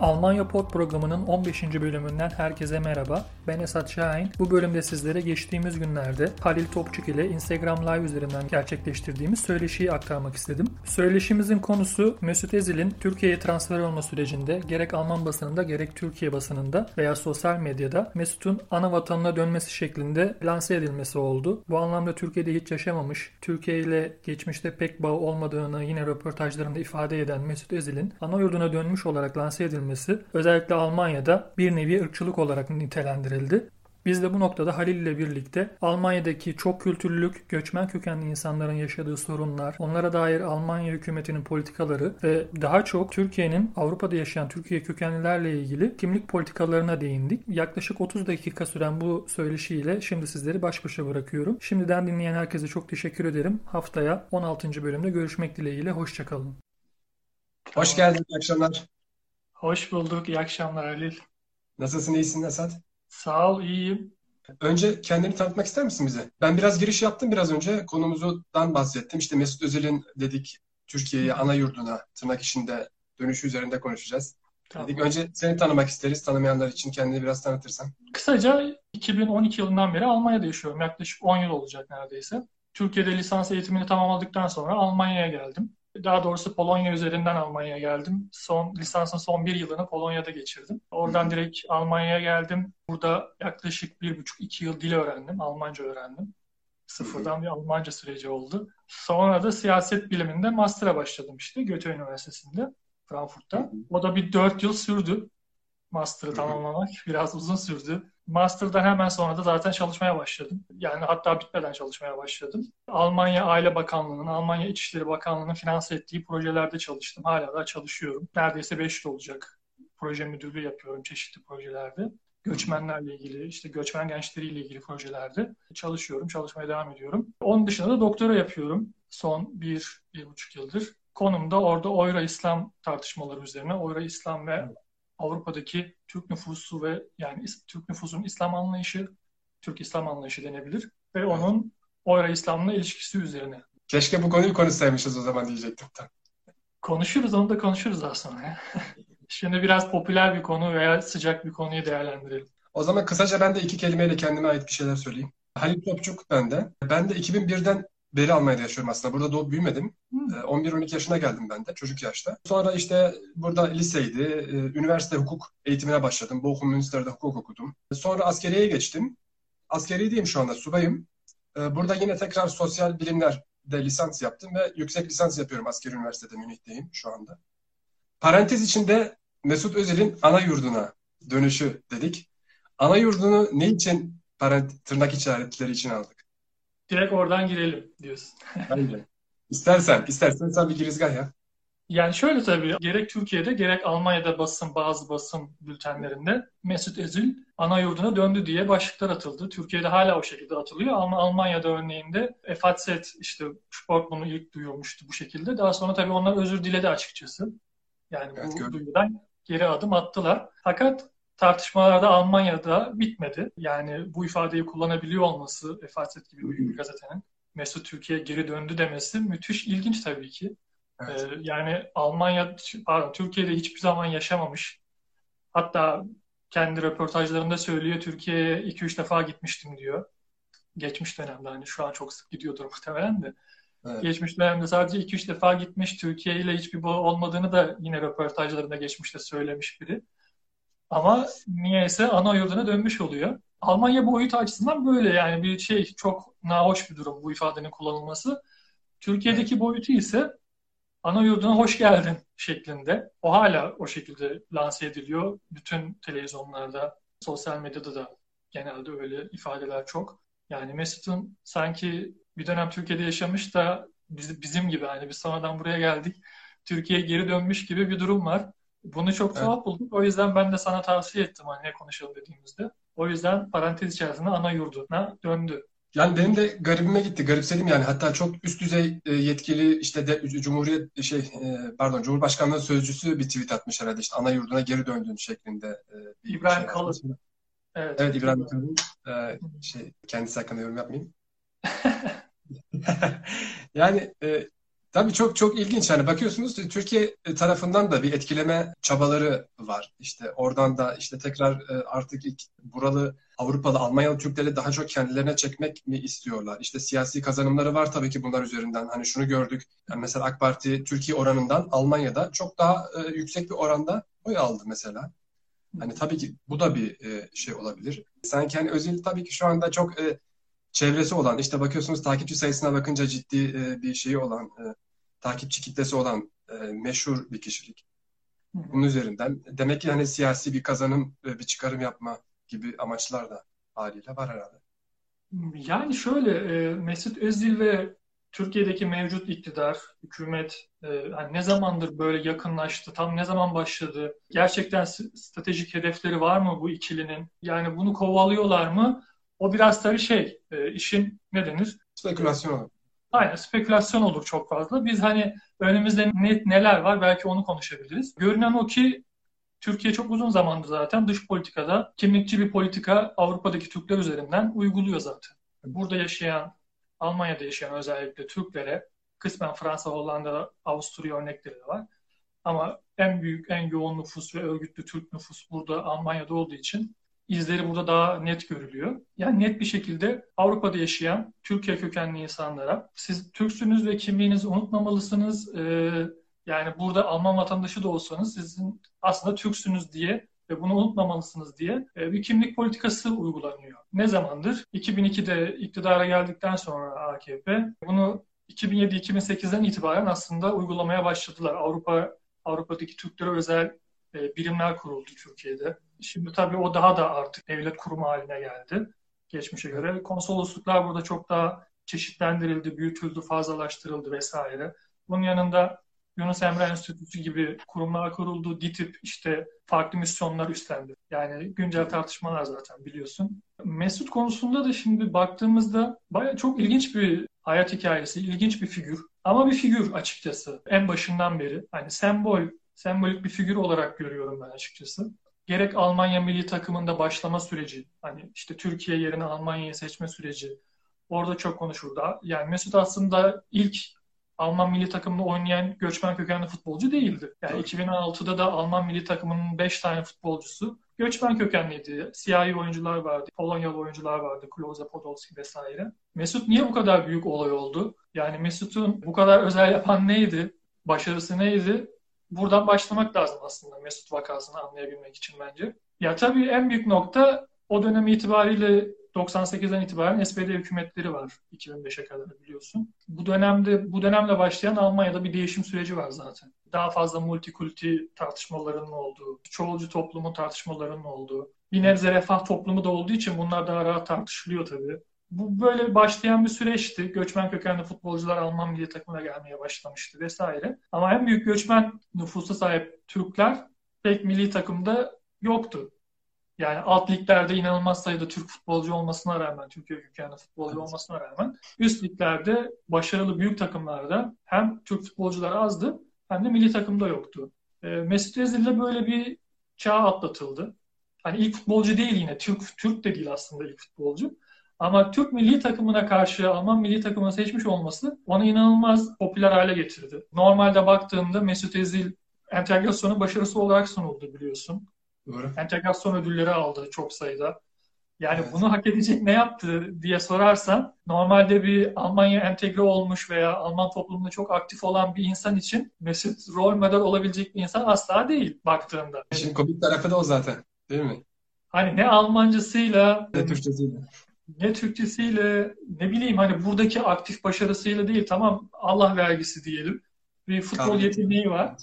Almanya Pod programının 15. bölümünden herkese merhaba. Ben Esat Şahin. Bu bölümde sizlere geçtiğimiz günlerde Halil Topçuk ile Instagram Live üzerinden gerçekleştirdiğimiz söyleşiyi aktarmak istedim. Söyleşimizin konusu Mesut Ezil'in Türkiye'ye transfer olma sürecinde gerek Alman basınında gerek Türkiye basınında veya sosyal medyada Mesut'un ana vatanına dönmesi şeklinde lanse edilmesi oldu. Bu anlamda Türkiye'de hiç yaşamamış, Türkiye ile geçmişte pek bağı olmadığını yine röportajlarında ifade eden Mesut Ezil'in ana yurduna dönmüş olarak lanse edilmesi edilmesi özellikle Almanya'da bir nevi ırkçılık olarak nitelendirildi. Biz de bu noktada Halil ile birlikte Almanya'daki çok kültürlülük, göçmen kökenli insanların yaşadığı sorunlar, onlara dair Almanya hükümetinin politikaları ve daha çok Türkiye'nin Avrupa'da yaşayan Türkiye kökenlilerle ilgili kimlik politikalarına değindik. Yaklaşık 30 dakika süren bu söyleşiyle şimdi sizleri baş başa bırakıyorum. Şimdiden dinleyen herkese çok teşekkür ederim. Haftaya 16. bölümde görüşmek dileğiyle. Hoşçakalın. Hoş geldin. İyi akşamlar. Hoş bulduk. İyi akşamlar Halil. Nasılsın? İyisin Esat? Sağ ol, iyiyim. Önce kendini tanıtmak ister misin bize? Ben biraz giriş yaptım biraz önce. Konumuzdan bahsettim. İşte Mesut Özil'in dedik Türkiye'ye ana yurduna tırnak içinde dönüşü üzerinde konuşacağız. Tamam. Dedik önce seni tanımak isteriz. Tanımayanlar için kendini biraz tanıtırsan. Kısaca 2012 yılından beri Almanya'da yaşıyorum. Yaklaşık 10 yıl olacak neredeyse. Türkiye'de lisans eğitimini tamamladıktan sonra Almanya'ya geldim. Daha doğrusu Polonya üzerinden Almanya'ya geldim. Son lisansın son bir yılını Polonya'da geçirdim. Oradan direkt Almanya'ya geldim. Burada yaklaşık bir buçuk iki yıl dil öğrendim. Almanca öğrendim. Sıfırdan bir Almanca süreci oldu. Sonra da siyaset biliminde master'a başladım işte Goethe Üniversitesi'nde Frankfurt'ta. O da bir dört yıl sürdü. Master'ı tamamlamak biraz uzun sürdü. Master'dan hemen sonra da zaten çalışmaya başladım. Yani hatta bitmeden çalışmaya başladım. Almanya Aile Bakanlığı'nın, Almanya İçişleri Bakanlığı'nın finanse ettiği projelerde çalıştım. Hala da çalışıyorum. Neredeyse 5 yıl olacak. Proje müdürlüğü yapıyorum çeşitli projelerde. Göçmenlerle ilgili, işte göçmen gençleriyle ilgili projelerde çalışıyorum, çalışmaya devam ediyorum. Onun dışında da doktora yapıyorum son bir, bir buçuk yıldır. Konum da orada Oyra İslam tartışmaları üzerine. Oyra İslam ve Avrupa'daki Türk nüfusu ve yani Türk nüfusunun İslam anlayışı, Türk İslam anlayışı denebilir ve onun Oyra İslam'la ilişkisi üzerine. Keşke bu konuyu konuşsaymışız o zaman diyecektim. Konuşuruz, onu da konuşuruz daha sonra. Şimdi biraz popüler bir konu veya sıcak bir konuyu değerlendirelim. O zaman kısaca ben de iki kelimeyle kendime ait bir şeyler söyleyeyim. Halil Topçuk ben de. Ben de 2001'den beri Almanya'da yaşıyorum aslında. Burada doğup büyümedim. 11-12 ee, yaşına geldim ben de çocuk yaşta. Sonra işte burada liseydi. Ee, üniversite hukuk eğitimine başladım. Bochum Münster'de hukuk okudum. Sonra askeriyeye geçtim. Askeriyedeyim şu anda subayım. Ee, burada yine tekrar sosyal bilimlerde lisans yaptım ve yüksek lisans yapıyorum askeri üniversitede Münih'teyim şu anda. Parantez içinde Mesut Özil'in ana yurduna dönüşü dedik. Ana yurdunu ne için parant tırnak işaretleri için aldık? Direkt oradan girelim diyorsun. Bence. İstersen, istersen sen bir girizgah ya. Yani şöyle tabii gerek Türkiye'de gerek Almanya'da basın bazı basın bültenlerinde Mesut Özil ana yurduna döndü diye başlıklar atıldı. Türkiye'de hala o şekilde atılıyor ama Almanya'da örneğinde FAZ işte Sport bunu ilk duyurmuştu bu şekilde. Daha sonra tabii onlar özür diledi açıkçası. Yani evet, bu duyudan geri adım attılar. Fakat tartışmalarda Almanya'da bitmedi. Yani bu ifadeyi kullanabiliyor olması Efaset gibi büyük bir gazetenin Mesut Türkiye geri döndü demesi müthiş ilginç tabii ki. Evet. Ee, yani Almanya, pardon Türkiye'de hiçbir zaman yaşamamış. Hatta kendi röportajlarında söylüyor Türkiye'ye 2-3 defa gitmiştim diyor. Geçmiş dönemde hani şu an çok sık gidiyordur muhtemelen de. Evet. Geçmiş dönemde sadece 2-3 defa gitmiş. Türkiye ile hiçbir bağı olmadığını da yine röportajlarında geçmişte söylemiş biri. Ama niyeyse ana yurduna dönmüş oluyor. Almanya boyutu açısından böyle yani bir şey çok nahoş bir durum bu ifadenin kullanılması. Türkiye'deki boyutu ise ana yurduna hoş geldin şeklinde. O hala o şekilde lanse ediliyor. Bütün televizyonlarda, sosyal medyada da genelde öyle ifadeler çok. Yani Mesut'un sanki bir dönem Türkiye'de yaşamış da bizim gibi hani biz sonradan buraya geldik. Türkiye'ye geri dönmüş gibi bir durum var. Bunu çok tuhaf evet. bulduk. O yüzden ben de sana tavsiye ettim hani ne konuşalım dediğimizde. O yüzden parantez içerisinde ana yurduna döndü. Yani benim de garibime gitti, garipsedim yani. Hatta çok üst düzey e, yetkili işte de, Cumhuriyet şey e, pardon Cumhurbaşkanlığı sözcüsü bir tweet atmış herhalde işte ana yurduna geri döndüğün şeklinde. E, İbrahim şey Kalın. Evet, evet İbrahim Kalın. şey kendisi hakkında yorum yapmayayım. yani Tabii çok çok ilginç. Yani bakıyorsunuz Türkiye tarafından da bir etkileme çabaları var. İşte oradan da işte tekrar e, artık buralı Avrupalı, Almanyalı Türkleri daha çok kendilerine çekmek mi istiyorlar? İşte siyasi kazanımları var tabii ki bunlar üzerinden. Hani şunu gördük. Yani mesela AK Parti Türkiye oranından Almanya'da çok daha e, yüksek bir oranda oy aldı mesela. Hani tabii ki bu da bir e, şey olabilir. Sanki hani Özil tabii ki şu anda çok e, çevresi olan, işte bakıyorsunuz takipçi sayısına bakınca ciddi e, bir şeyi olan, e, takipçi kitlesi olan e, meşhur bir kişilik. Bunun üzerinden demek ki hani siyasi bir kazanım, e, bir çıkarım yapma gibi amaçlar da haliyle var herhalde. Yani şöyle e, Mesut Özil ve Türkiye'deki mevcut iktidar, hükümet e, hani ne zamandır böyle yakınlaştı, tam ne zaman başladı, gerçekten stratejik hedefleri var mı bu ikilinin? Yani bunu kovalıyorlar mı? O biraz tabii şey, e, işin ne denir? Spekülasyon. Aynen spekülasyon olur çok fazla. Biz hani önümüzde ne, neler var belki onu konuşabiliriz. Görünen o ki Türkiye çok uzun zamandır zaten dış politikada kimlikçi bir politika Avrupa'daki Türkler üzerinden uyguluyor zaten. Burada yaşayan, Almanya'da yaşayan özellikle Türklere, kısmen Fransa, Hollanda, Avusturya örnekleri de var. Ama en büyük, en yoğun nüfus ve örgütlü Türk nüfus burada Almanya'da olduğu için izleri burada daha net görülüyor. Yani net bir şekilde Avrupa'da yaşayan Türkiye kökenli insanlara siz Türksünüz ve kimliğinizi unutmamalısınız. Ee, yani burada Alman vatandaşı da olsanız sizin aslında Türksünüz diye ve bunu unutmamalısınız diye e, bir kimlik politikası uygulanıyor. Ne zamandır? 2002'de iktidara geldikten sonra AKP bunu 2007-2008'den itibaren aslında uygulamaya başladılar. Avrupa Avrupa'daki Türklere özel e, birimler kuruldu Türkiye'de. Şimdi tabii o daha da artık devlet kurumu haline geldi geçmişe göre. Konsolosluklar burada çok daha çeşitlendirildi, büyütüldü, fazlalaştırıldı vesaire. Bunun yanında Yunus Emre Enstitüsü gibi kurumlar kuruldu. DİTİP işte farklı misyonlar üstlendi. Yani güncel tartışmalar zaten biliyorsun. Mesut konusunda da şimdi baktığımızda baya çok ilginç bir hayat hikayesi, ilginç bir figür. Ama bir figür açıkçası en başından beri. Hani sembol, sembolik bir figür olarak görüyorum ben açıkçası. Gerek Almanya milli takımında başlama süreci, hani işte Türkiye yerine Almanya'yı seçme süreci, orada çok konuşuldu. Yani Mesut aslında ilk Alman milli takımında oynayan göçmen kökenli futbolcu değildi. Yani evet. 2016'da da Alman milli takımının 5 tane futbolcusu göçmen kökenliydi. Siyahi oyuncular vardı, Polonyalı oyuncular vardı, Klose, Podolski vesaire. Mesut niye bu kadar büyük olay oldu? Yani Mesut'un bu kadar özel yapan neydi? Başarısı neydi? Buradan başlamak lazım aslında Mesut vakasını anlayabilmek için bence. Ya tabii en büyük nokta o dönem itibariyle 98'den itibaren SPD hükümetleri var 2005'e kadar biliyorsun. Bu dönemde bu dönemle başlayan Almanya'da bir değişim süreci var zaten. Daha fazla multikulti tartışmalarının olduğu, çoğulcu toplumun tartışmalarının olduğu, bir nebze refah toplumu da olduğu için bunlar daha rahat tartışılıyor tabii. Bu böyle başlayan bir süreçti. Göçmen kökenli futbolcular Alman milli takımına gelmeye başlamıştı vesaire. Ama en büyük göçmen nüfusa sahip Türkler pek milli takımda yoktu. Yani alt liglerde inanılmaz sayıda Türk futbolcu olmasına rağmen, Türkiye kökenli futbolcu evet. olmasına rağmen üst liglerde başarılı büyük takımlarda hem Türk futbolcular azdı hem de milli takımda yoktu. E, Mesut Özil'de böyle bir çağ atlatıldı. Hani ilk futbolcu değil yine, Türk Türk de değil aslında ilk futbolcu. Ama Türk milli takımına karşı Alman milli takımını seçmiş olması onu inanılmaz popüler hale getirdi. Normalde baktığında Mesut Özil entegrasyonu başarısı olarak sunuldu biliyorsun. Doğru. Entegrasyon ödülleri aldı çok sayıda. Yani evet. bunu hak edecek ne yaptı diye sorarsan normalde bir Almanya entegre olmuş veya Alman toplumunda çok aktif olan bir insan için Mesut rol model olabilecek bir insan asla değil baktığında. İşin komik tarafı da o zaten değil mi? Hani ne Almancasıyla ne Türkçesiyle ne Türkçesiyle ne bileyim hani buradaki aktif başarısıyla değil tamam Allah vergisi diyelim. Bir futbol Tabii. yeteneği var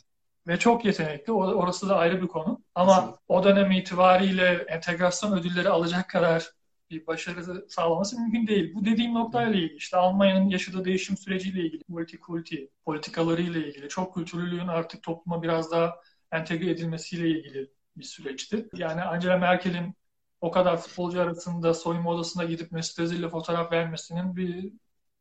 ve çok yetenekli. Orası da ayrı bir konu. Ama Kesinlikle. o dönem itibariyle entegrasyon ödülleri alacak kadar bir başarı sağlaması mümkün değil. Bu dediğim noktayla ilgili işte Almanya'nın yaşadığı değişim süreciyle ilgili, multikulti politikalarıyla ilgili, çok kültürlülüğün artık topluma biraz daha entegre edilmesiyle ilgili bir süreçti. Yani Angela Merkel'in o kadar futbolcu arasında soyunma odasına gidip Mesut Özil'le fotoğraf vermesinin bir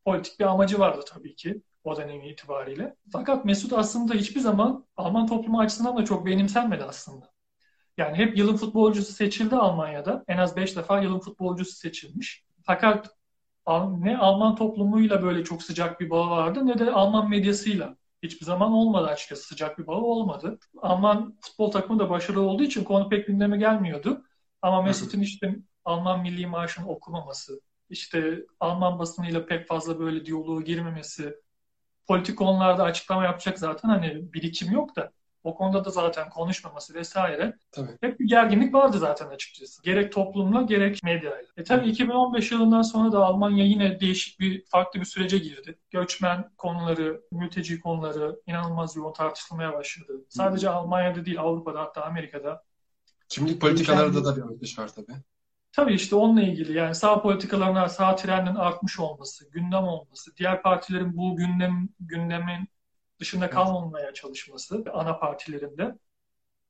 politik bir amacı vardı tabii ki o dönem itibariyle. Fakat Mesut aslında hiçbir zaman Alman toplumu açısından da çok benimsenmedi aslında. Yani hep yılın futbolcusu seçildi Almanya'da. En az 5 defa yılın futbolcusu seçilmiş. Fakat ne Alman toplumuyla böyle çok sıcak bir bağı vardı ne de Alman medyasıyla. Hiçbir zaman olmadı açıkçası sıcak bir bağı olmadı. Alman futbol takımı da başarılı olduğu için konu pek gündeme gelmiyordu. Ama Mesut'un işte Alman milli marşını okumaması, işte Alman basınıyla pek fazla böyle diyaloğa girmemesi, politik konularda açıklama yapacak zaten hani birikim yok da o konuda da zaten konuşmaması vesaire. Tabii. Hep bir gerginlik vardı zaten açıkçası. Gerek toplumla gerek medyayla. E tabii 2015 yılından sonra da Almanya yine değişik bir farklı bir sürece girdi. Göçmen konuları, mülteci konuları inanılmaz yoğun tartışılmaya başladı. Sadece Hı. Almanya'da değil Avrupa'da hatta Amerika'da. Kimlik politikalarda da bir artış var tabii. Tabii işte onunla ilgili yani sağ politikalarına, sağ trendin artmış olması, gündem olması, diğer partilerin bu gündem gündemin dışında kalmamaya çalışması ana partilerinde.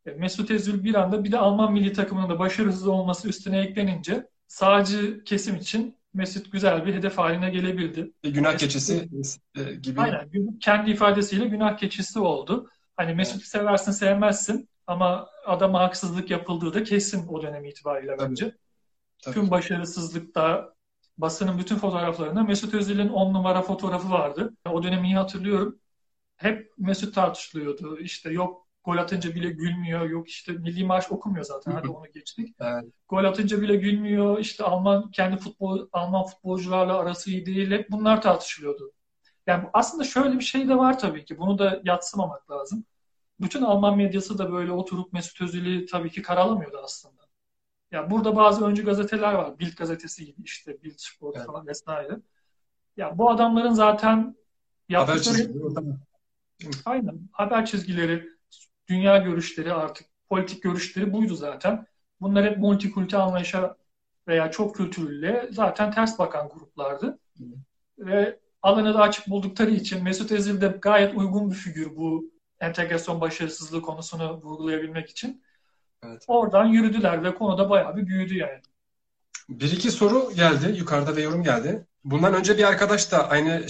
E, Mesut Özil bir anda bir de Alman milli takımının da başarısız olması üstüne eklenince sağcı kesim için Mesut güzel bir hedef haline gelebildi. E, günah Mesut, keçisi e, gibi. Aynen. Kendi ifadesiyle günah keçisi oldu. Hani Mesut'u seversin sevmezsin ama adama haksızlık yapıldığı da kesin o dönem itibariyle Tabii. bence. Tabii. Tüm başarısızlıkta basının bütün fotoğraflarında Mesut Özil'in on numara fotoğrafı vardı. O dönemi iyi hatırlıyorum hep Mesut tartışılıyordu. İşte yok gol atınca bile gülmüyor. Yok işte milli marş okumuyor zaten. Hadi onu geçtik. Evet. Gol atınca bile gülmüyor. İşte Alman kendi futbol Alman futbolcularla arası iyi değil. Hep bunlar tartışılıyordu. Yani aslında şöyle bir şey de var tabii ki. Bunu da yatsımamak lazım. Bütün Alman medyası da böyle oturup Mesut Özil'i tabii ki karalamıyordu aslında. Ya burada bazı öncü gazeteler var. Bild gazetesi gibi işte Bild Sport evet. falan vesaire. Ya bu adamların zaten yaptıkları Aynen. Haber çizgileri, dünya görüşleri artık politik görüşleri buydu zaten. Bunlar hep multikulti anlayışa veya çok kültürlüyle zaten ters bakan gruplardı. Hı. Ve alanı da açık buldukları için Mesut Ezil de gayet uygun bir figür bu entegrasyon başarısızlığı konusunu vurgulayabilmek için. Evet. Oradan yürüdüler ve konuda bayağı bir büyüdü yani. Bir iki soru geldi. Yukarıda ve yorum geldi. Bundan önce bir arkadaş da aynı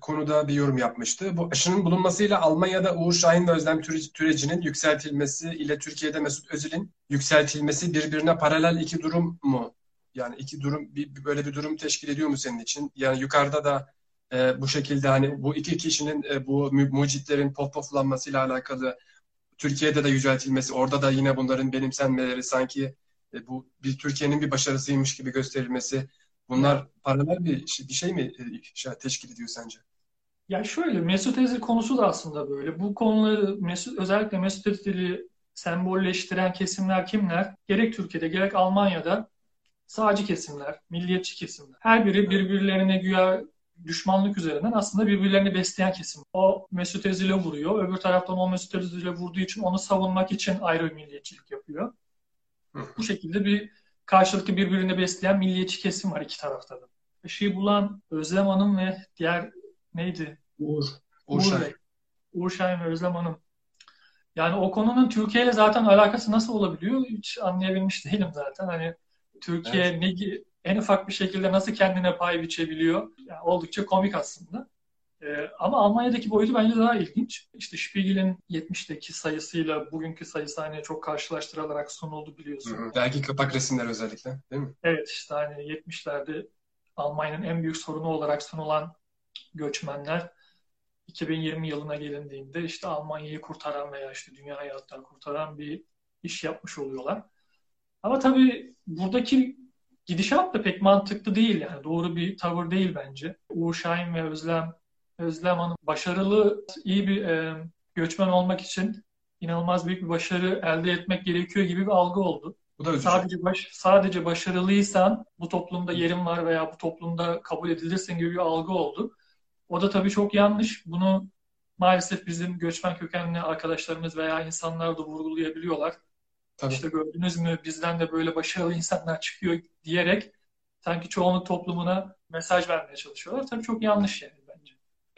konuda bir yorum yapmıştı. Bu aşının bulunmasıyla Almanya'da Uğur Şahin ve Özlem Türeci'nin yükseltilmesi ile Türkiye'de Mesut Özil'in yükseltilmesi birbirine paralel iki durum mu? Yani iki durum bir, böyle bir durum teşkil ediyor mu senin için? Yani yukarıda da e, bu şekilde hani bu iki kişinin e, bu mucitlerin pohpohlanmasıyla alakalı Türkiye'de de yüceltilmesi, orada da yine bunların benimsenmeleri sanki e, bu bir Türkiye'nin bir başarısıymış gibi gösterilmesi bunlar paralel bir şey, bir şey mi e, şey, teşkil ediyor sence? Ya şöyle Mesut Özil konusu da aslında böyle. Bu konuları Mesut özellikle Mesut Özil'i sembolleştiren kesimler kimler? Gerek Türkiye'de gerek Almanya'da sağcı kesimler, milliyetçi kesimler. Her biri birbirlerine güya düşmanlık üzerinden aslında birbirlerini besleyen kesim. O Mesut Özil'e vuruyor. Öbür taraftan o Mesut Özil'e vurduğu için onu savunmak için ayrı milliyetçilik yapıyor. Bu şekilde bir karşılıklı birbirini besleyen milliyetçi kesim var iki tarafta da. Işığı bulan Özlem Hanım ve diğer neydi? Uğur. Uğur, Uğur Bey. Uğur Şahin ve Özlem Hanım. Yani o konunun Türkiye ile zaten alakası nasıl olabiliyor hiç anlayabilmiş değilim zaten. Hani Türkiye evet. ne en ufak bir şekilde nasıl kendine pay biçebiliyor? Yani oldukça komik aslında. Ee, ama Almanya'daki boyutu bence daha ilginç. İşte Spiegel'in 70'teki sayısıyla bugünkü sayısı hani çok karşılaştırılarak sunuldu biliyorsun. Hı hı. Belki kapak resimler özellikle değil mi? Evet işte hani 70'lerde Almanya'nın en büyük sorunu olarak sunulan göçmenler 2020 yılına gelindiğinde işte Almanya'yı kurtaran veya işte dünyayı hatta kurtaran bir iş yapmış oluyorlar. Ama tabii buradaki gidişat da pek mantıklı değil yani. Doğru bir tavır değil bence. Uğur Şahin ve Özlem Özlem Hanım başarılı, iyi bir e, göçmen olmak için inanılmaz büyük bir başarı elde etmek gerekiyor gibi bir algı oldu. Bu da sadece baş, sadece başarılıysan bu toplumda yerin var veya bu toplumda kabul edilirsin gibi bir algı oldu. O da tabii çok yanlış. Bunu maalesef bizim göçmen kökenli arkadaşlarımız veya insanlar da vurgulayabiliyorlar. Tabii. İşte gördünüz mü bizden de böyle başarılı insanlar çıkıyor diyerek sanki çoğunluk toplumuna mesaj vermeye çalışıyorlar. Tabii çok yanlış yani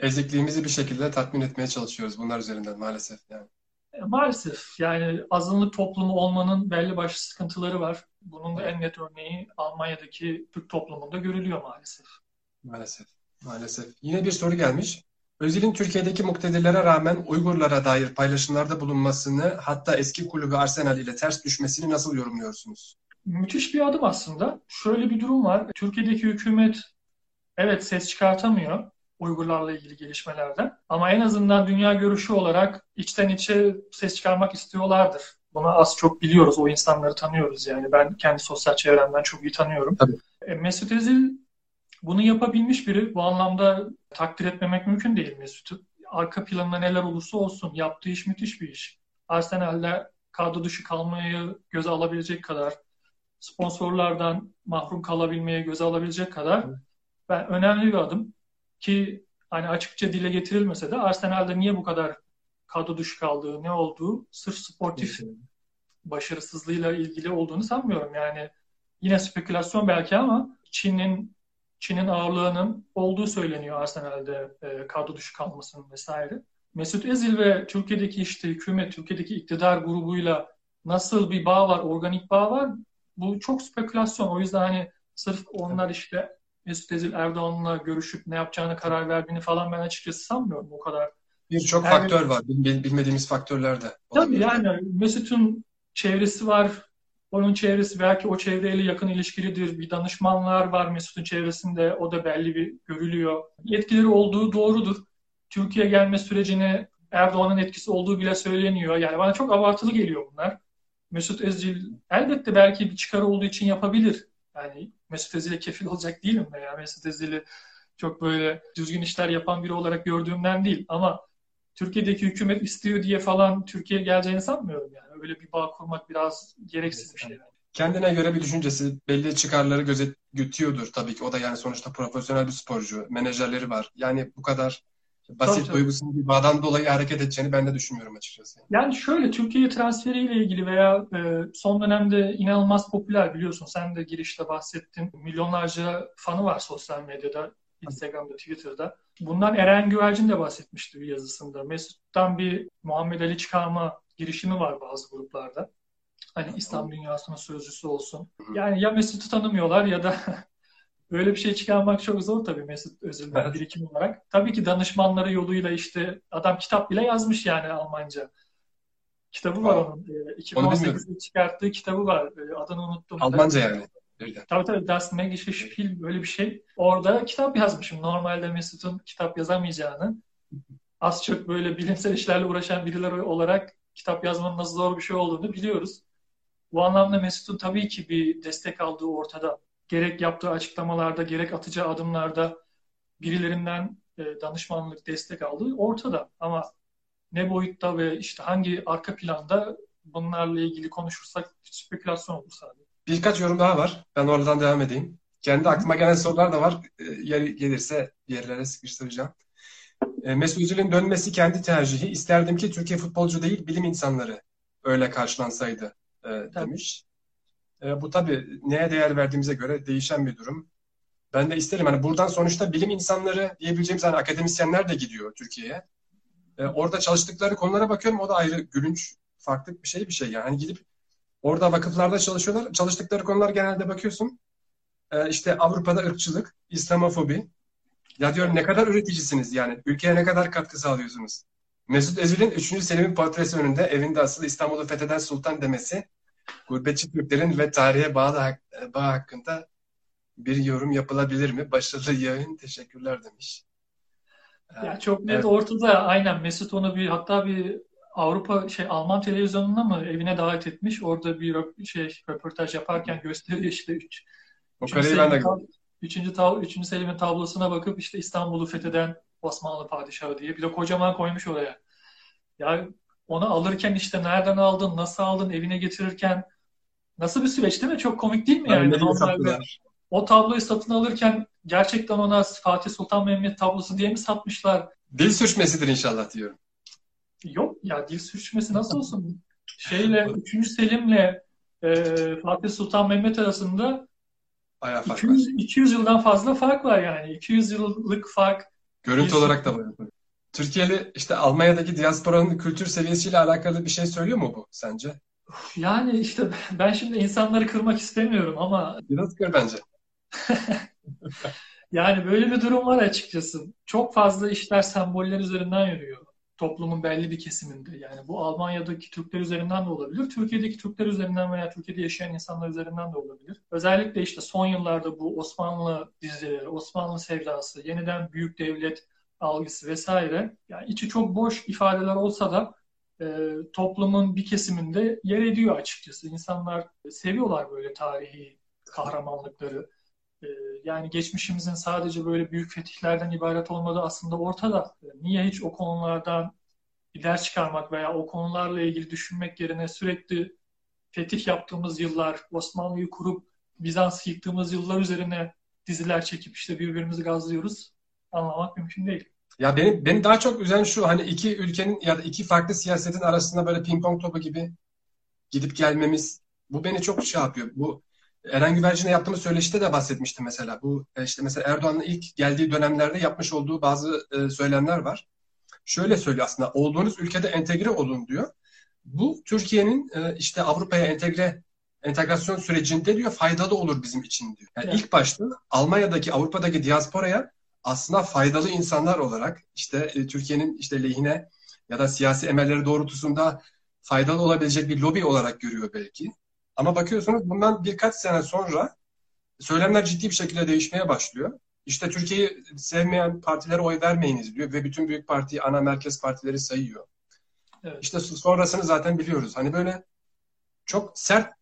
ezikliğimizi bir şekilde tatmin etmeye çalışıyoruz bunlar üzerinden maalesef yani. E, maalesef yani azınlık toplumu olmanın belli başlı sıkıntıları var. Bunun da en net örneği Almanya'daki Türk toplumunda görülüyor maalesef. Maalesef. Maalesef. Yine bir soru gelmiş. Özil'in Türkiye'deki muktedirlere rağmen Uygurlara dair paylaşımlarda bulunmasını hatta eski kulübü Arsenal ile ters düşmesini nasıl yorumluyorsunuz? Müthiş bir adım aslında. Şöyle bir durum var. Türkiye'deki hükümet evet ses çıkartamıyor Uygurlarla ilgili gelişmelerden. Ama en azından dünya görüşü olarak içten içe ses çıkarmak istiyorlardır. Bunu az çok biliyoruz. O insanları tanıyoruz yani. Ben kendi sosyal çevremden çok iyi tanıyorum. Tabii. E, Mesut Özil bunu yapabilmiş biri. Bu anlamda takdir etmemek mümkün değil Mesut'u. Arka planında neler olursa olsun yaptığı iş müthiş bir iş. Arsenal'de kadro dışı kalmayı göze alabilecek kadar, sponsorlardan mahrum kalabilmeye göze alabilecek kadar ben önemli bir adım ki hani açıkça dile getirilmese de Arsenal'de niye bu kadar kadro dışı kaldığı, ne olduğu sırf sportif başarısızlığıyla ilgili olduğunu sanmıyorum. Yani yine spekülasyon belki ama Çin'in Çin'in ağırlığının olduğu söyleniyor Arsenal'de e, kadro dışı kalmasının vesaire. Mesut Ezil ve Türkiye'deki işte hükümet, Türkiye'deki iktidar grubuyla nasıl bir bağ var, organik bağ var? Bu çok spekülasyon. O yüzden hani sırf onlar işte Mesut Ezil Erdoğan'la görüşüp ne yapacağını karar verdiğini falan ben açıkçası sanmıyorum o kadar. Birçok yani, faktör var. Bilmediğimiz faktörler de. Tabii yani Mesut'un çevresi var. Onun çevresi belki o çevreyle yakın ilişkilidir. Bir danışmanlar var Mesut'un çevresinde. O da belli bir görülüyor. Yetkileri olduğu doğrudur. Türkiye gelme sürecine Erdoğan'ın etkisi olduğu bile söyleniyor. Yani bana çok abartılı geliyor bunlar. Mesut Özil elbette belki bir çıkar olduğu için yapabilir. Yani Mesut Özil'e kefil olacak değilim veya Mesut Özil'i çok böyle düzgün işler yapan biri olarak gördüğümden değil. Ama Türkiye'deki hükümet istiyor diye falan Türkiye'ye geleceğini sanmıyorum yani. Öyle bir bağ kurmak biraz gereksiz bir şey. Kendine göre bir düşüncesi, belli çıkarları gözet gütüyordur tabii ki. O da yani sonuçta profesyonel bir sporcu, menajerleri var. Yani bu kadar basit tabii, bir bağdan dolayı hareket edeceğini ben de düşünmüyorum açıkçası. Yani şöyle Türkiye transferiyle ilgili veya e, son dönemde inanılmaz popüler biliyorsun. Sen de girişte bahsettin. Milyonlarca fanı var sosyal medyada. Instagram'da, Twitter'da. Bundan Eren Güvercin de bahsetmişti bir yazısında. Mesut'tan bir Muhammed Ali çıkarma girişimi var bazı gruplarda. Hani İslam dünyasının sözcüsü olsun. Yani ya Mesut'u tanımıyorlar ya da böyle bir şey çıkarmak çok zor tabii Mesut Özil'den evet. birikim olarak. Tabii ki danışmanları yoluyla işte adam kitap bile yazmış yani Almanca. Kitabı var onun. 2018'de çıkarttığı kitabı var. Adını unuttum. Almanca yani. Öyle. Tabii tabii Das Magische Spiel böyle bir şey. Orada kitap yazmışım. Normalde Mesut'un kitap yazamayacağını. Az çok böyle bilimsel işlerle uğraşan birileri olarak kitap yazmanın nasıl zor bir şey olduğunu biliyoruz. Bu anlamda Mesut'un tabii ki bir destek aldığı ortada. Gerek yaptığı açıklamalarda, gerek atacağı adımlarda birilerinden e, danışmanlık, destek aldığı ortada. Ama ne boyutta ve işte hangi arka planda bunlarla ilgili konuşursak spekülasyon olur sadece. Birkaç yorum daha var. Ben oradan devam edeyim. Kendi aklıma gelen sorular da var. E, yer gelirse yerlere sıkıştıracağım. E, Mesut Özil'in dönmesi kendi tercihi. İsterdim ki Türkiye futbolcu değil bilim insanları öyle karşılansaydı e, demiş. E, bu tabii neye değer verdiğimize göre değişen bir durum. Ben de isterim. Hani buradan sonuçta bilim insanları diyebileceğimiz hani akademisyenler de gidiyor Türkiye'ye. E, orada çalıştıkları konulara bakıyorum. O da ayrı gülünç, farklı bir şey bir şey yani. Hani gidip Orada vakıflarda çalışıyorlar. Çalıştıkları konular genelde bakıyorsun. E, işte Avrupa'da ırkçılık, İslamofobi. Ya diyorum ne kadar üreticisiniz yani. Ülkeye ne kadar katkı sağlıyorsunuz. Mesut Özil'in 3. Selim'in portresi önünde evinde asılı İstanbul'u fetheden sultan demesi gurbetçi Türklerin ve tarihe bağ, bağ hakkında bir yorum yapılabilir mi? Başarılı yayın teşekkürler demiş. Ya çok net evet. ortada aynen Mesut onu bir hatta bir Avrupa şey Alman televizyonuna mı evine davet etmiş. Orada bir şey röportaj yaparken gösteriyor işte 3 o kareyi ben de Üçüncü, tab üçüncü Selim'in tablosuna bakıp işte İstanbul'u fetheden Osmanlı padişahı diye. Bir de kocaman koymuş oraya. Ya onu alırken işte nereden aldın, nasıl aldın, evine getirirken nasıl bir süreç değil mi? Çok komik değil mi yani? Normalde o tabloyu satın alırken gerçekten ona Fatih Sultan Mehmet tablosu diye mi satmışlar? Dil sürçmesidir inşallah diyorum. Yok ya dil sürçmesi nasıl olsun? Şeyle 3. Selim'le e, Fatih Sultan Mehmet arasında Bayağı fark 200, var. 200 yıldan fazla fark var yani. 200 yıllık fark. Görüntü olarak da bayağı. Türkiye'li işte Almanya'daki diasporanın kültür seviyesiyle alakalı bir şey söylüyor mu bu sence? Yani işte ben şimdi insanları kırmak istemiyorum ama biraz kır bence. yani böyle bir durum var açıkçası. Çok fazla işler semboller üzerinden yürüyor. Toplumun belli bir kesiminde yani bu Almanya'daki Türkler üzerinden de olabilir, Türkiye'deki Türkler üzerinden veya Türkiye'de yaşayan insanlar üzerinden de olabilir. Özellikle işte son yıllarda bu Osmanlı dizileri, Osmanlı sevdası, yeniden büyük devlet algısı vesaire yani içi çok boş ifadeler olsa da e, toplumun bir kesiminde yer ediyor açıkçası. İnsanlar seviyorlar böyle tarihi kahramanlıkları. E, yani geçmişimizin sadece böyle büyük fetihlerden ibaret olmadığı aslında ortada. E, niye hiç o konulardan bir ders çıkarmak veya o konularla ilgili düşünmek yerine sürekli fetih yaptığımız yıllar, Osmanlı'yı kurup Bizans yıktığımız yıllar üzerine diziler çekip işte birbirimizi gazlıyoruz anlamak mümkün değil. Ya beni, beni daha çok üzen şu hani iki ülkenin ya da iki farklı siyasetin arasında böyle ping pong topu gibi gidip gelmemiz bu beni çok şey yapıyor. Bu Eren Güvercin'e yaptığımız söyleşide de bahsetmiştim mesela. Bu e, işte mesela Erdoğan'ın ilk geldiği dönemlerde yapmış olduğu bazı e, söylemler var. Şöyle söylüyor aslında olduğunuz ülkede entegre olun diyor. Bu Türkiye'nin e, işte Avrupa'ya entegre entegrasyon sürecinde diyor faydalı olur bizim için diyor. Yani evet. ilk başta Almanya'daki Avrupa'daki diasporaya aslında faydalı insanlar olarak işte Türkiye'nin işte lehine ya da siyasi emelleri doğrultusunda faydalı olabilecek bir lobi olarak görüyor belki. Ama bakıyorsunuz bundan birkaç sene sonra söylemler ciddi bir şekilde değişmeye başlıyor. İşte Türkiye'yi sevmeyen partilere oy vermeyiniz diyor ve bütün büyük parti, ana merkez partileri sayıyor. Evet. İşte sonrasını zaten biliyoruz. Hani böyle çok sert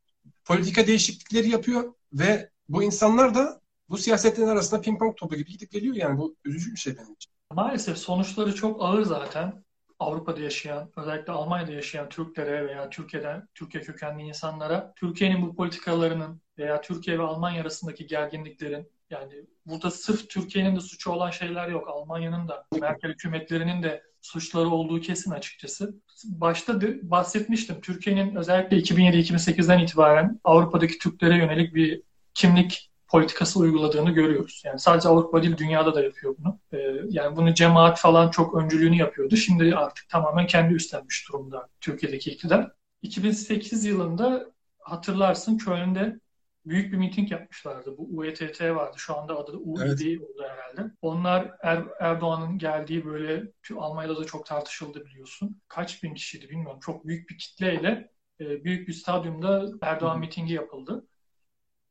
politika değişiklikleri yapıyor ve bu insanlar da bu siyasetlerin arasında ping pong topu gibi gidip geliyor yani bu üzücü bir şey benim için. Maalesef sonuçları çok ağır zaten. Avrupa'da yaşayan, özellikle Almanya'da yaşayan Türklere veya Türkiye'den, Türkiye kökenli insanlara Türkiye'nin bu politikalarının veya Türkiye ve Almanya arasındaki gerginliklerin yani burada sırf Türkiye'nin de suçu olan şeyler yok. Almanya'nın da, Merkel hükümetlerinin de suçları olduğu kesin açıkçası. Başta de bahsetmiştim. Türkiye'nin özellikle 2007-2008'den itibaren Avrupa'daki Türklere yönelik bir kimlik politikası uyguladığını görüyoruz. Yani sadece Avrupa değil dünyada da yapıyor bunu. Ee, yani bunu cemaat falan çok öncülüğünü yapıyordu. Şimdi artık tamamen kendi üstlenmiş durumda Türkiye'deki iktidar. 2008 yılında hatırlarsın Köln'de büyük bir miting yapmışlardı. Bu UETT vardı. Şu anda adı da UED evet. oldu herhalde. Onlar er, Erdoğan'ın geldiği böyle Almanya'da da çok tartışıldı biliyorsun. Kaç bin kişiydi bilmiyorum. Çok büyük bir kitleyle e, büyük bir stadyumda Erdoğan Hı. mitingi yapıldı.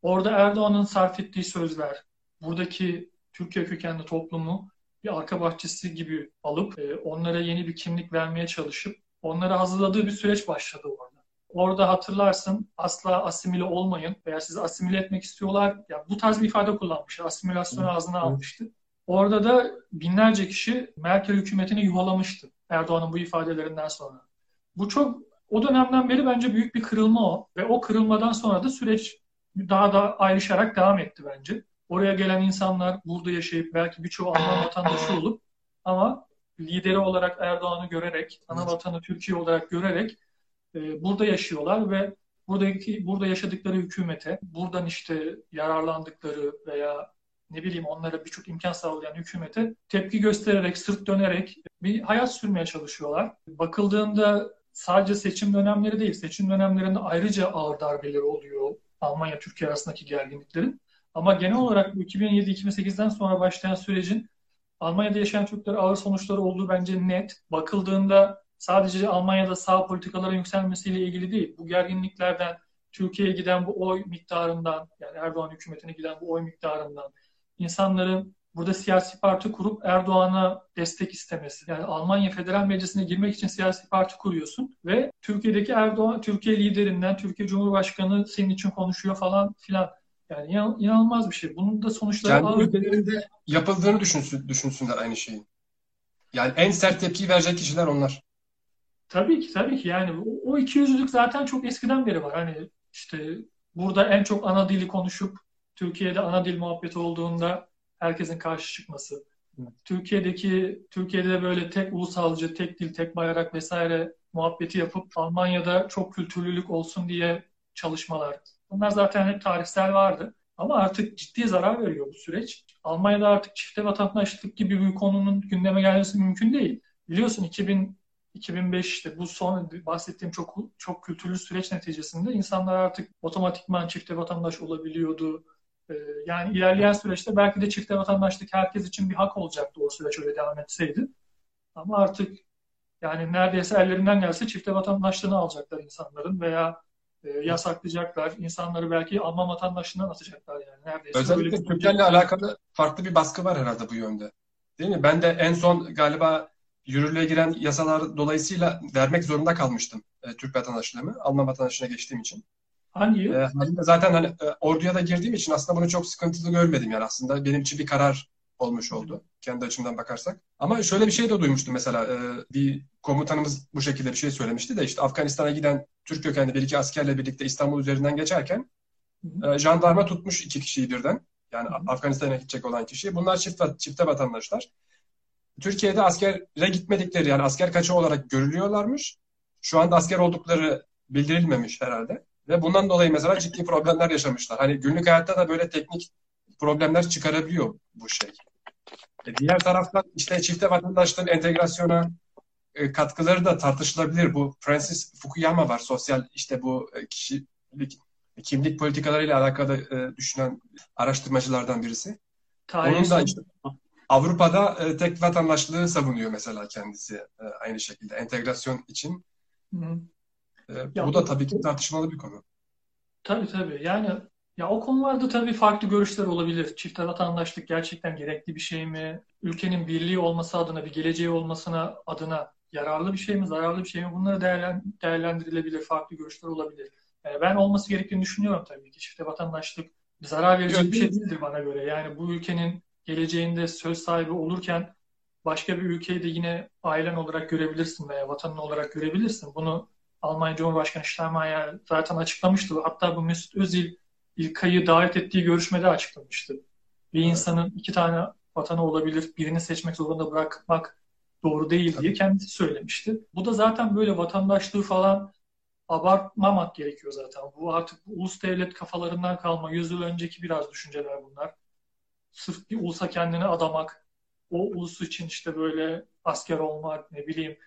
Orada Erdoğan'ın sarf ettiği sözler, buradaki Türkiye kökenli toplumu bir arka bahçesi gibi alıp e, onlara yeni bir kimlik vermeye çalışıp onlara hazırladığı bir süreç başladı orada. Orada hatırlarsın asla asimile olmayın veya sizi asimile etmek istiyorlar. Ya bu tarz bir ifade kullanmış. Asimilasyonu ağzına almıştı. Orada da binlerce kişi Merkel hükümetini yuhalamıştı Erdoğan'ın bu ifadelerinden sonra. Bu çok o dönemden beri bence büyük bir kırılma o ve o kırılmadan sonra da süreç daha da ayrışarak devam etti bence. Oraya gelen insanlar burada yaşayıp belki birçoğu Alman vatandaşı olup ama lideri olarak Erdoğan'ı görerek, ana vatanı Türkiye olarak görerek e, burada yaşıyorlar ve buradaki burada yaşadıkları hükümete, buradan işte yararlandıkları veya ne bileyim onlara birçok imkan sağlayan hükümete tepki göstererek, sırt dönerek bir hayat sürmeye çalışıyorlar. Bakıldığında sadece seçim dönemleri değil, seçim dönemlerinde ayrıca ağır darbeleri oluyor Almanya-Türkiye arasındaki gerginliklerin. Ama genel olarak 2007-2008'den sonra başlayan sürecin Almanya'da yaşayan Türklere ağır sonuçları olduğu bence net. Bakıldığında sadece Almanya'da sağ politikalara yükselmesiyle ilgili değil. Bu gerginliklerden Türkiye'ye giden bu oy miktarından yani Erdoğan hükümetine giden bu oy miktarından insanların burada siyasi parti kurup Erdoğan'a destek istemesi. Yani Almanya Federal Meclisi'ne girmek için siyasi parti kuruyorsun ve Türkiye'deki Erdoğan, Türkiye liderinden Türkiye Cumhurbaşkanı senin için konuşuyor falan filan. Yani inanılmaz bir şey. Bunun da sonuçları Kendi ülkelerinde yapıldığını düşünsün, düşünsünler aynı şeyin. Yani en sert tepki verecek kişiler onlar. Tabii ki tabii ki yani o iki yüzlülük zaten çok eskiden beri var. Hani işte burada en çok ana dili konuşup Türkiye'de ana dil muhabbeti olduğunda herkesin karşı çıkması. Türkiye'deki Türkiye'de de böyle tek ulusalcı, tek dil, tek bayrak vesaire muhabbeti yapıp Almanya'da çok kültürlülük olsun diye çalışmalar. Bunlar zaten hep tarihsel vardı. Ama artık ciddi zarar veriyor bu süreç. Almanya'da artık çifte vatandaşlık gibi bir konunun gündeme gelmesi mümkün değil. Biliyorsun 2000 2005'te bu son bahsettiğim çok çok kültürlü süreç neticesinde insanlar artık otomatikman çifte vatandaş olabiliyordu yani ilerleyen süreçte belki de çifte vatandaşlık herkes için bir hak olacaktı o süreç öyle devam etseydi. Ama artık Yani neredeyse ellerinden gelse çifte vatandaşlığını alacaklar insanların veya e, yasaklayacaklar. İnsanları belki Alman vatandaşlığından atacaklar yani. Neredeyse Özellikle Türklerle alakalı farklı bir baskı var herhalde bu yönde. Değil mi? Ben de en son galiba yürürlüğe giren yasalar dolayısıyla vermek zorunda kalmıştım e, Türk vatandaşlığımı. Alman vatandaşlığına geçtiğim için. Hangi yıl? E, zaten hani e, orduya da girdiğim için aslında bunu çok sıkıntılı görmedim yani aslında benim için bir karar olmuş oldu kendi açımdan bakarsak. Ama şöyle bir şey de duymuştum mesela e, bir komutanımız bu şekilde bir şey söylemişti de işte Afganistan'a giden Türk kökenli bir iki askerle birlikte İstanbul üzerinden geçerken e, jandarma tutmuş iki kişiyi birden. Yani Afganistan'a gidecek olan kişi. Bunlar çift, çifte vatandaşlar. Türkiye'de askere gitmedikleri yani asker kaçı olarak görülüyorlarmış. Şu anda asker oldukları bildirilmemiş herhalde. Ve bundan dolayı mesela ciddi problemler yaşamışlar. Hani günlük hayatta da böyle teknik problemler çıkarabiliyor bu şey. E diğer taraftan işte çifte vatandaşlığın entegrasyona e, katkıları da tartışılabilir. Bu Francis Fukuyama var. Sosyal işte bu e, kişilik kimlik politikalarıyla alakalı e, düşünen araştırmacılardan birisi. Tarih Onun da işte Avrupa'da e, tek vatandaşlığı savunuyor mesela kendisi e, aynı şekilde entegrasyon için. Hı. E, ya, bu da tabii ki tartışmalı bir konu. Tabii tabii. Yani ya o konularda tabii farklı görüşler olabilir. Çift vatandaşlık gerçekten gerekli bir şey mi? Ülkenin birliği olması adına, bir geleceği olmasına adına yararlı bir şey mi, zararlı bir şey mi? Bunları değerlendirilebilir, farklı görüşler olabilir. Yani ben olması gerektiğini düşünüyorum tabii ki. Çifte vatandaşlık zarar verecek bir şey değildir bana göre. Yani bu ülkenin geleceğinde söz sahibi olurken başka bir ülkeyi de yine ailen olarak görebilirsin veya vatanın olarak görebilirsin. Bunu Almanya Cumhurbaşkanı Steinmeier zaten açıklamıştı. Hatta bu Mesut Özil İlkay'ı davet ettiği görüşmede açıklamıştı. Bir evet. insanın iki tane vatanı olabilir, birini seçmek zorunda bırakmak doğru değil diye kendisi söylemişti. Bu da zaten böyle vatandaşlığı falan abartmamak gerekiyor zaten. Bu artık bu ulus devlet kafalarından kalma, yüzyıl önceki biraz düşünceler bunlar. Sırf bir ulusa kendini adamak, o ulus için işte böyle asker olmak, ne bileyim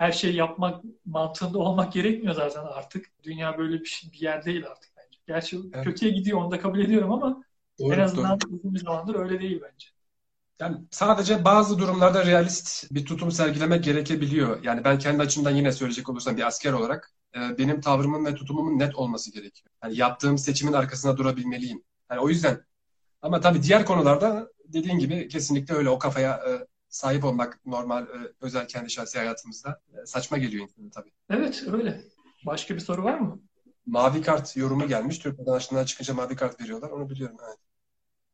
her şeyi yapmak mantığında olmak gerekmiyor zaten artık. Dünya böyle bir, şey, bir yer değil artık bence. Gerçi evet. kötüye gidiyor onu da kabul ediyorum ama doğru, en azından doğru. uzun bir zamandır öyle değil bence. Yani sadece bazı durumlarda realist bir tutum sergilemek gerekebiliyor. Yani ben kendi açımdan yine söyleyecek olursam bir asker olarak e, benim tavrımın ve tutumumun net olması gerekiyor. Yani yaptığım seçimin arkasında durabilmeliyim. Yani o yüzden ama tabii diğer konularda dediğin gibi kesinlikle öyle o kafaya e, sahip olmak normal e, özel kendi şahsi hayatımızda e, saçma geliyor insana tabii. Evet öyle. Başka bir soru var mı? Mavi kart yorumu gelmiş. Türk vatandaşlığından çıkınca mavi kart veriyorlar. Onu biliyorum. Evet.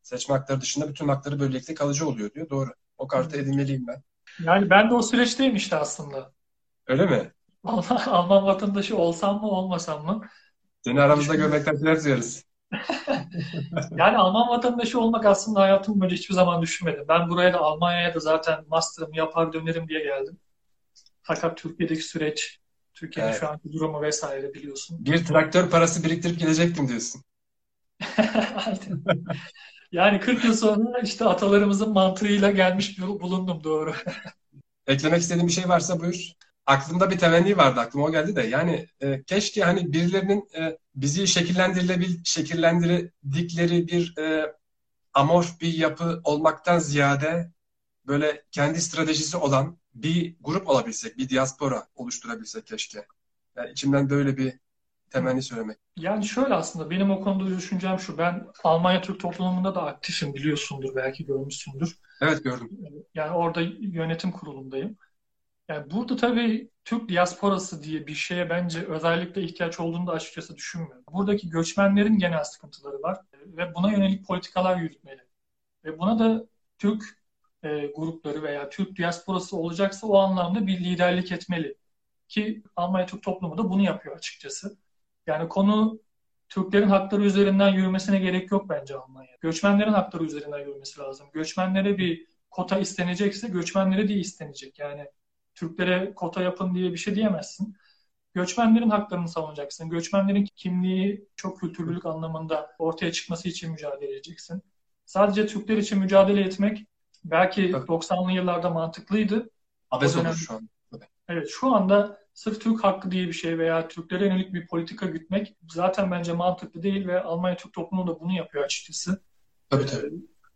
Seçme hakları dışında bütün hakları böylelikle kalıcı oluyor diyor. Doğru. O kartı edinmeliyim ben. Yani ben de o süreçteyim işte aslında. Öyle mi? Alman vatandaşı olsam mı olmasam mı? Seni aramızda görmekten duyarız. yani Alman vatandaşı olmak aslında hayatım boyunca hiçbir zaman düşünmedim. Ben buraya da Almanya'ya da zaten master'ımı yapar dönerim diye geldim. Fakat Türkiye'deki süreç, Türkiye'nin evet. şu anki durumu vesaire biliyorsun. Bir traktör parası biriktirip gidecektim diyorsun. yani 40 yıl sonra işte atalarımızın mantığıyla gelmiş bulundum doğru. Eklemek istediğin bir şey varsa buyur aklımda bir temenni vardı aklıma o geldi de yani e, keşke hani birilerinin e, bizi şekillendirilebil şekillendirdikleri bir e, amorf bir yapı olmaktan ziyade böyle kendi stratejisi olan bir grup olabilsek, bir diaspora oluşturabilsek keşke. Yani içimden böyle bir temenni söylemek. Yani şöyle aslında benim o konuda düşüncem şu. Ben Almanya Türk toplumunda da aktifim biliyorsundur belki görmüşsündür. Evet gördüm. Yani orada yönetim kurulundayım. Yani burada tabii Türk diasporası diye bir şeye bence özellikle ihtiyaç olduğunu da açıkçası düşünmüyorum. Buradaki göçmenlerin genel sıkıntıları var ve buna yönelik politikalar yürütmeli. Ve buna da Türk e, grupları veya Türk diasporası olacaksa o anlamda bir liderlik etmeli. Ki Almanya Türk toplumu da bunu yapıyor açıkçası. Yani konu Türklerin hakları üzerinden yürümesine gerek yok bence Almanya. Göçmenlerin hakları üzerinden yürümesi lazım. Göçmenlere bir kota istenecekse göçmenlere de istenecek. Yani Türklere kota yapın diye bir şey diyemezsin. Göçmenlerin haklarını savunacaksın. Göçmenlerin kimliği çok kültürlülük anlamında ortaya çıkması için mücadele edeceksin. Sadece Türkler için mücadele etmek belki Tabii. 90'lı yıllarda mantıklıydı. Abes olur şu an. Evet şu anda sırf Türk hakkı diye bir şey veya Türklere yönelik bir politika gütmek zaten bence mantıklı değil ve Almanya Türk toplumu da bunu yapıyor açıkçası. Tabii tabii.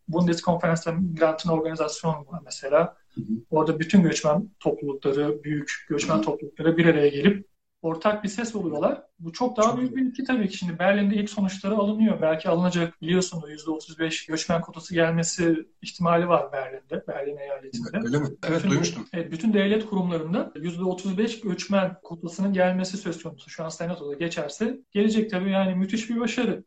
Bundeskonferans ve Migranten Organizasyon var mesela Orada bütün göçmen toplulukları, büyük göçmen toplulukları bir araya gelip ortak bir ses oluyorlar. Bu çok daha Çok büyük bir ülke tabii ki. Şimdi Berlin'de ilk sonuçları alınıyor. Belki alınacak biliyorsunuz %35 göçmen kotası gelmesi ihtimali var Berlin'de, Berlin eyaletinde. Öyle mi? Evet Bütün- duymuştum. Evet, bütün devlet kurumlarında %35 göçmen kotasının gelmesi söz konusu. Şu an Senato'da geçerse gelecek tabii yani müthiş bir başarı.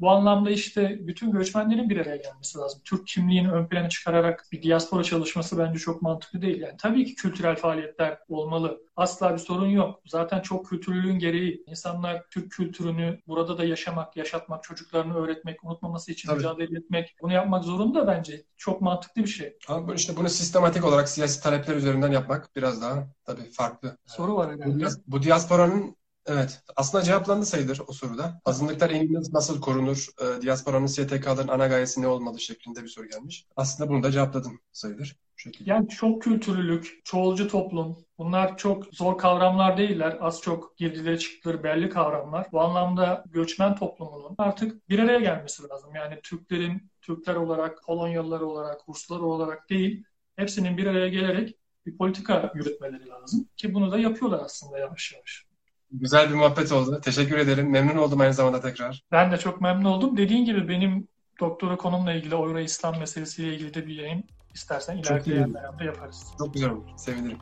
Bu anlamda işte bütün göçmenlerin bir araya gelmesi lazım. Türk kimliğini ön plana çıkararak bir diaspora çalışması bence çok mantıklı değil. Yani tabii ki kültürel faaliyetler olmalı. Asla bir sorun yok. Zaten çok kültürlülüğün gereği. İnsanlar Türk kültürünü burada da yaşamak, yaşatmak, çocuklarını öğretmek, unutmaması için Tabii. mücadele etmek, bunu yapmak zorunda bence. Çok mantıklı bir şey. Ama bu- işte bunu sistematik olarak siyasi talepler üzerinden yapmak biraz daha tabii farklı. Soru var Bu, herhalde. dias- bu diasporanın evet aslında cevaplandı sayılır o soruda. Azınlıklar engelli nasıl korunur? E, diasporanın STK'ların ana gayesi ne olmalı şeklinde bir soru gelmiş. Aslında bunu da cevapladım sayılır. Şekilde. Yani çok kültürlülük, çoğulcu toplum bunlar çok zor kavramlar değiller. Az çok girdileri çıktıları belli kavramlar. Bu anlamda göçmen toplumunun artık bir araya gelmesi lazım. Yani Türklerin Türkler olarak, Polonyalılar olarak, Ruslar olarak değil, hepsinin bir araya gelerek bir politika yürütmeleri lazım. Ki bunu da yapıyorlar aslında yavaş yavaş. Güzel bir muhabbet oldu. Teşekkür ederim. Memnun oldum aynı zamanda tekrar. Ben de çok memnun oldum. Dediğin gibi benim doktora konumla ilgili, Euro İslam meselesiyle ilgili de bir yayın istersen ilerleyen dönemde yaparız. Çok güzel oldu. Sevinirim.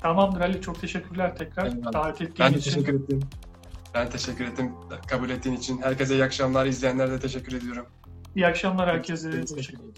Tamamdır Ali. Çok teşekkürler tekrar Eyvallah. davet ettiğin Ben için. teşekkür ettim. Ben teşekkür ettim kabul ettiğin için. Herkese iyi akşamlar. İzleyenlere de teşekkür ediyorum. İyi akşamlar herkese. Hoşçakalın.